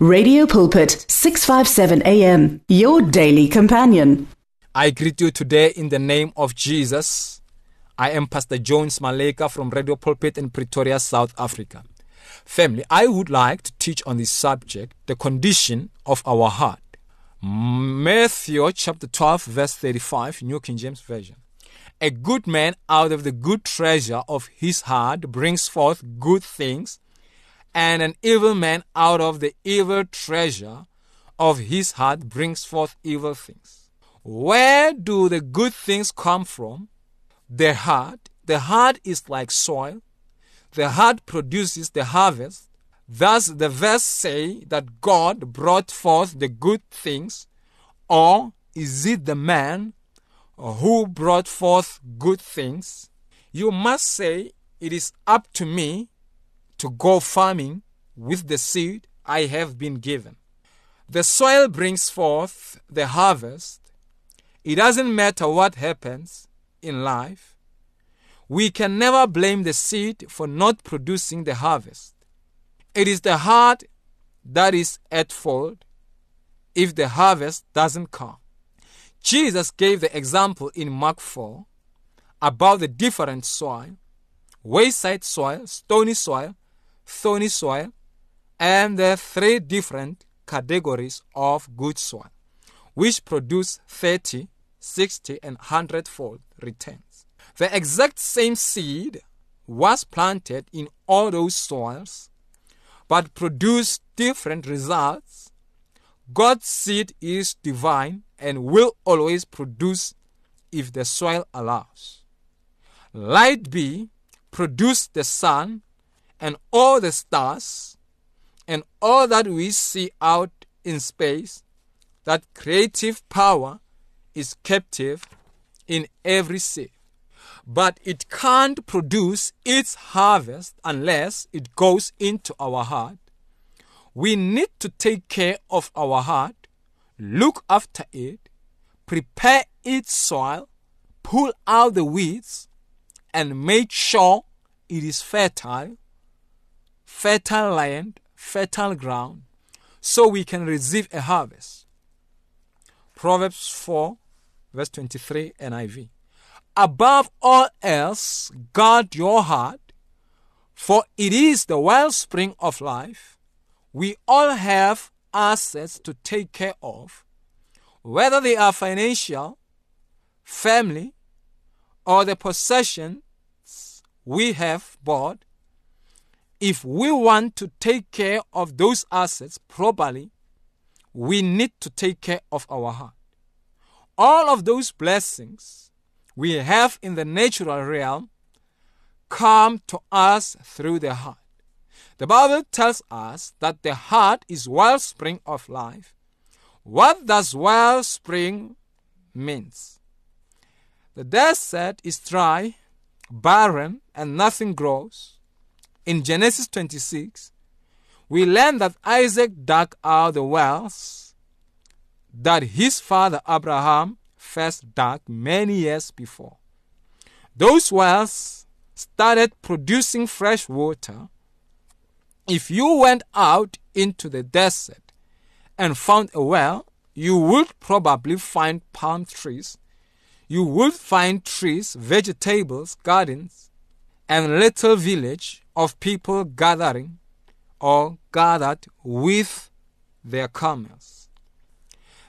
Radio Pulpit, 657 AM, your daily companion. I greet you today in the name of Jesus. I am Pastor Jones Maleka from Radio Pulpit in Pretoria, South Africa. Family, I would like to teach on this subject, the condition of our heart. Matthew chapter 12, verse 35, New King James Version. A good man out of the good treasure of his heart brings forth good things, and an evil man out of the evil treasure of his heart brings forth evil things. Where do the good things come from? The heart. The heart is like soil. The heart produces the harvest. Thus the verse say that God brought forth the good things, or is it the man who brought forth good things? You must say it is up to me to go farming with the seed I have been given. The soil brings forth the harvest. It doesn't matter what happens in life. We can never blame the seed for not producing the harvest. It is the heart that is at fault if the harvest doesn't come. Jesus gave the example in Mark 4 about the different soil wayside soil, stony soil, thorny soil, and the three different categories of good soil, which produce 30, 60, and 100 fold returns. The exact same seed was planted in all those soils, but produced different results. God's seed is divine and will always produce if the soil allows. Light B produced the sun and all the stars and all that we see out in space, that creative power is captive in every seed. But it can't produce its harvest unless it goes into our heart. We need to take care of our heart, look after it, prepare its soil, pull out the weeds, and make sure it is fertile, fertile land, fertile ground, so we can receive a harvest. Proverbs 4, verse 23 NIV. Above all else, guard your heart, for it is the wellspring of life. We all have assets to take care of, whether they are financial, family, or the possessions we have bought. If we want to take care of those assets properly, we need to take care of our heart. All of those blessings we have in the natural realm come to us through the heart. The Bible tells us that the heart is wellspring of life. What does wellspring means? The desert is dry, barren, and nothing grows. In Genesis 26, we learn that Isaac dug out the wells that his father Abraham first dug many years before. Those wells started producing fresh water. If you went out into the desert and found a well, you would probably find palm trees. You would find trees, vegetables, gardens, and little village of people gathering or gathered with their camels.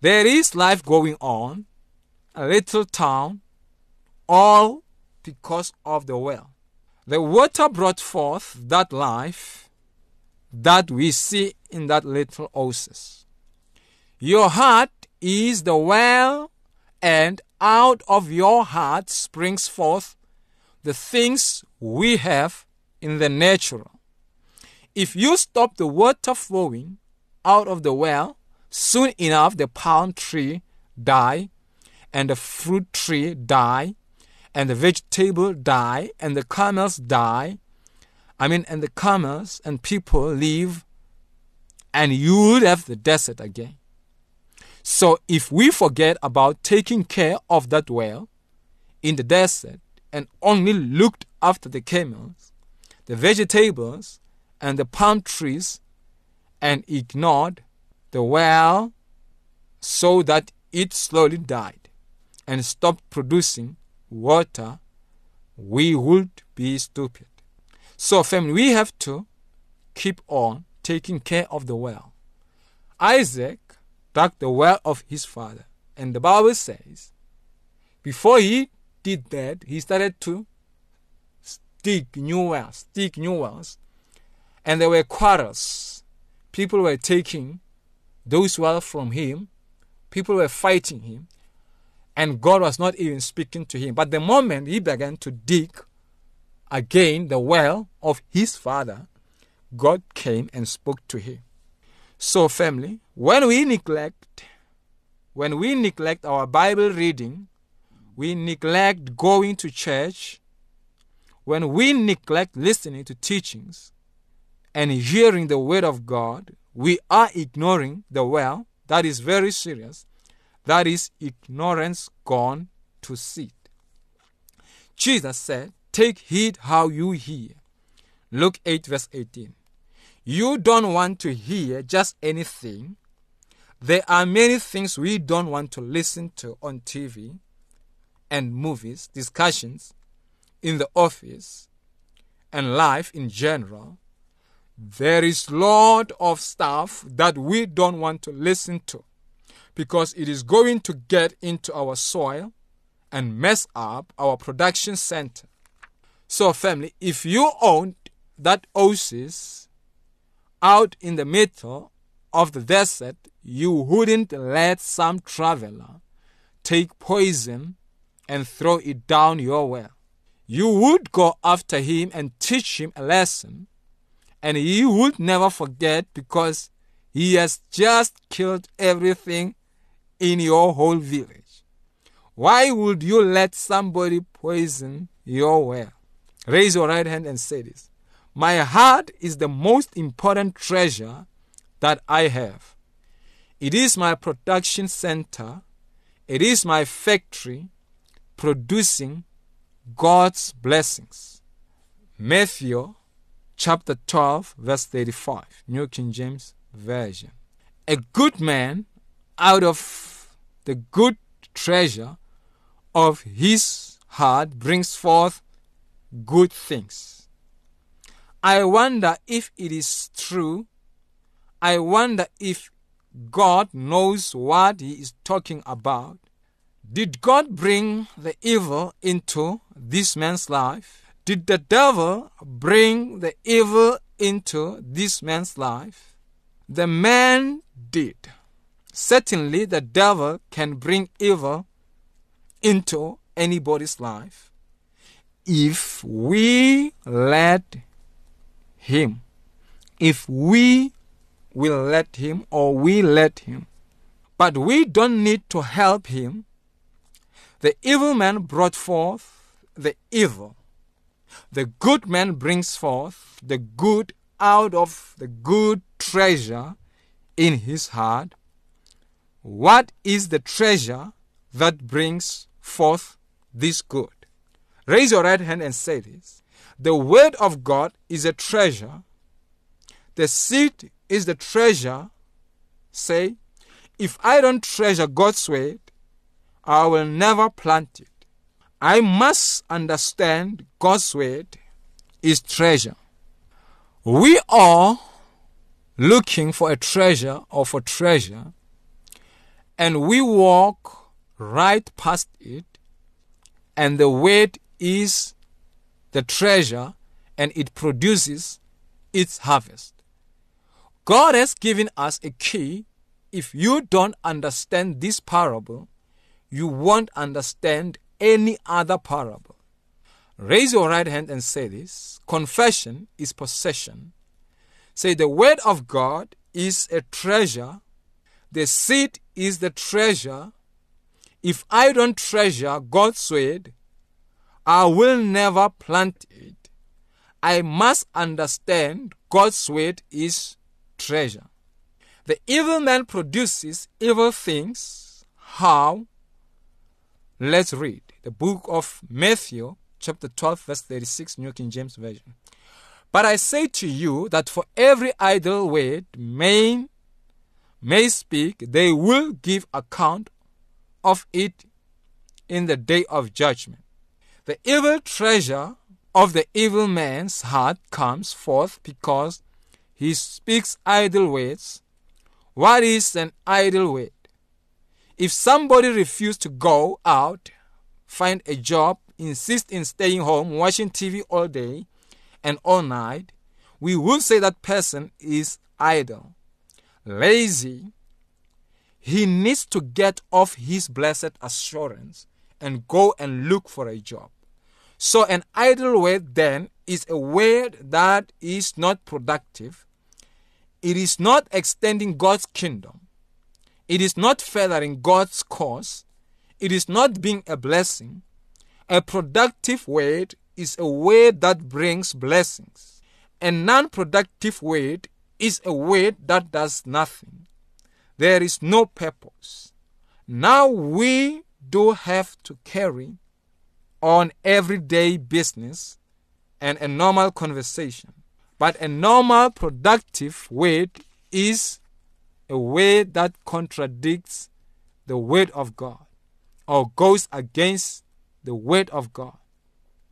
There is life going on, a little town, all because of the well. The water brought forth that life that we see in that little oasis. Your heart is the well, and out of your heart springs forth the things we have in the natural. If you stop the water flowing out of the well, soon enough the palm tree die, and the fruit tree die, and the vegetable die, and the camels die. I mean, and the camels and people leave, and you would have the desert again. So if we forget about taking care of that well in the desert and only looked after the camels, the vegetables, and the palm trees, and ignored the well so that it slowly died and stopped producing water, we would be stupid. So, family, we have to keep on taking care of the well. Isaac dug the well of his father, and the Bible says, before he did that, he started to dig new wells, dig new wells, and there were quarrels. People were taking those wells from him, people were fighting him, and God was not even speaking to him. But the moment he began to dig again the well of his father, God came and spoke to him. So, family, when we neglect, when we neglect our Bible reading, we neglect going to church, when we neglect listening to teachings and hearing the word of God, we are ignoring the well. That is very serious. That is ignorance gone to seed. Jesus said, Take heed how you hear. Luke 8, verse 18. You don't want to hear just anything. There are many things we don't want to listen to on TV and movies, discussions in the office, and life in general. There is lot of stuff that we don't want to listen to because it is going to get into our soil and mess up our production center. So, family, if you owned that oasis out in the middle of the desert, you wouldn't let some traveler take poison and throw it down your well. You would go after him and teach him a lesson, and he would never forget because he has just killed everything in your whole village. Why would you let somebody poison your well? Raise your right hand and say this. My heart is the most important treasure that I have. It is my production center. It is my factory producing God's blessings. Matthew chapter 12, verse 35, New King James Version. A good man out of the good treasure of his heart brings forth good things. I wonder if it is true. I wonder if God knows what he is talking about. Did God bring the evil into this man's life? Did the devil bring the evil into this man's life? The man did. Certainly, the devil can bring evil into anybody's life if we let him. If we will let him or we let him. But we don't need to help him. The evil man brought forth the evil. The good man brings forth the good out of the good treasure in his heart what is the treasure that brings forth this good? Raise your right hand and say this. The Word of God is a treasure. The seed is the treasure. Say, if I don't treasure God's Word, I will never plant it. I must understand God's Word is treasure. We are looking for a treasure or for treasure and we walk right past it, and the weight is the treasure, and it produces its harvest. God has given us a key. If you don't understand this parable, you won't understand any other parable. Raise your right hand and say this Confession is possession. Say, the word of God is a treasure the seed is the treasure. If I don't treasure God's word, I will never plant it. I must understand God's word is treasure. The evil man produces evil things. How? Let's read the book of Matthew, chapter 12, verse 36, New King James Version. But I say to you that for every idle word men may speak, they will give account of it in the day of judgment. The evil treasure of the evil man's heart comes forth because he speaks idle words. What is an idle word? If somebody refuses to go out, find a job, insist in staying home, watching TV all day and all night, we would say that person is idle, lazy. He needs to get off his blessed assurance and go and look for a job. So, an idle word then is a word that is not productive. It is not extending God's kingdom. It is not furthering God's cause. It is not being a blessing. A productive word is a word that brings blessings. A non productive word is a word that does nothing. There is no purpose. Now we do have to carry on everyday business and a normal conversation. But a normal, productive word is a word that contradicts the word of God or goes against the word of God.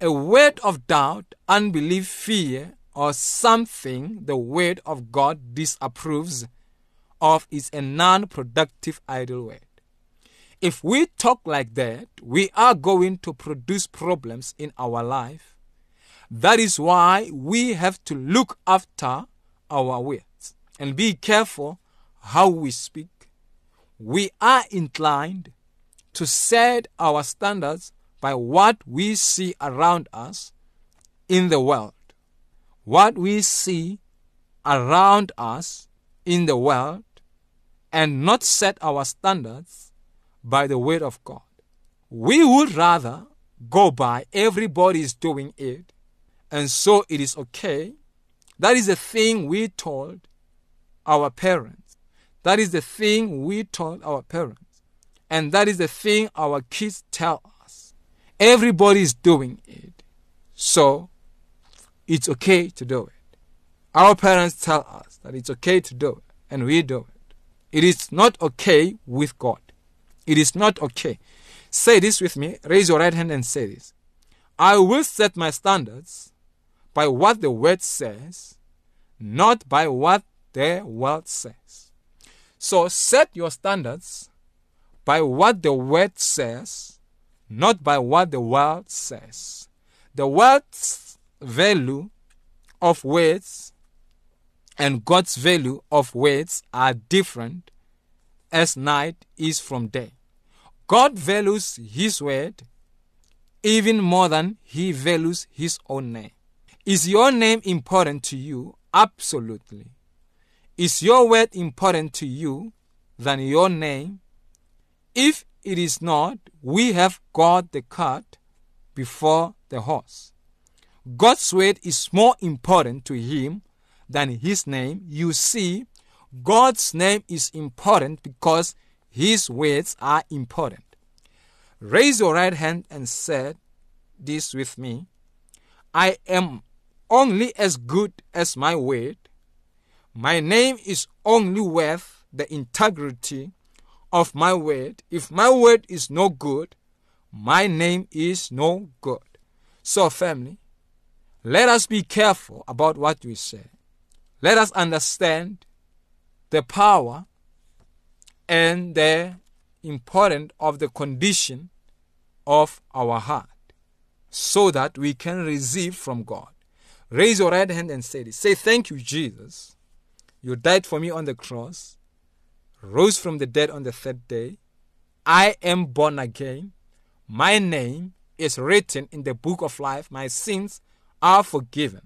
A word of doubt, unbelief, fear, or something the word of God disapproves of is a non productive idle word. If we talk like that, we are going to produce problems in our life. That is why we have to look after our words and be careful how we speak. We are inclined to set our standards by what we see around us in the world. What we see around us in the world and not set our standards by the word of God. We would rather go by everybody is doing it, and so it is okay. That is the thing we told our parents. That is the thing we told our parents. And that is the thing our kids tell us. Everybody is doing it. So it's okay to do it. Our parents tell us that it's okay to do it, and we do it. It is not okay with God. It is not okay. Say this with me. Raise your right hand and say this. I will set my standards by what the word says, not by what the world says. So set your standards by what the word says, not by what the world says. The world's value of words and God's value of words are different as night is from day. God values His word even more than He values His own name. Is your name important to you? Absolutely. Is your word important to you than your name? If it is not, we have got the cart before the horse. God's word is more important to him than his name. You see, God's name is important because His words are important. Raise your right hand and say this with me I am only as good as my word. My name is only worth the integrity of my word. If my word is no good, my name is no good. So, family, let us be careful about what we say. Let us understand the power and the importance of the condition of our heart so that we can receive from God. Raise your right hand and say this. Say, Thank you, Jesus. You died for me on the cross, rose from the dead on the third day. I am born again. My name is written in the book of life. My sins are forgiven.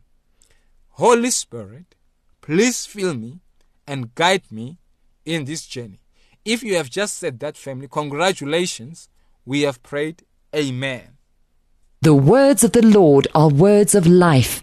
Holy Spirit, please fill me and guide me in this journey. If you have just said that, family, congratulations. We have prayed. Amen. The words of the Lord are words of life.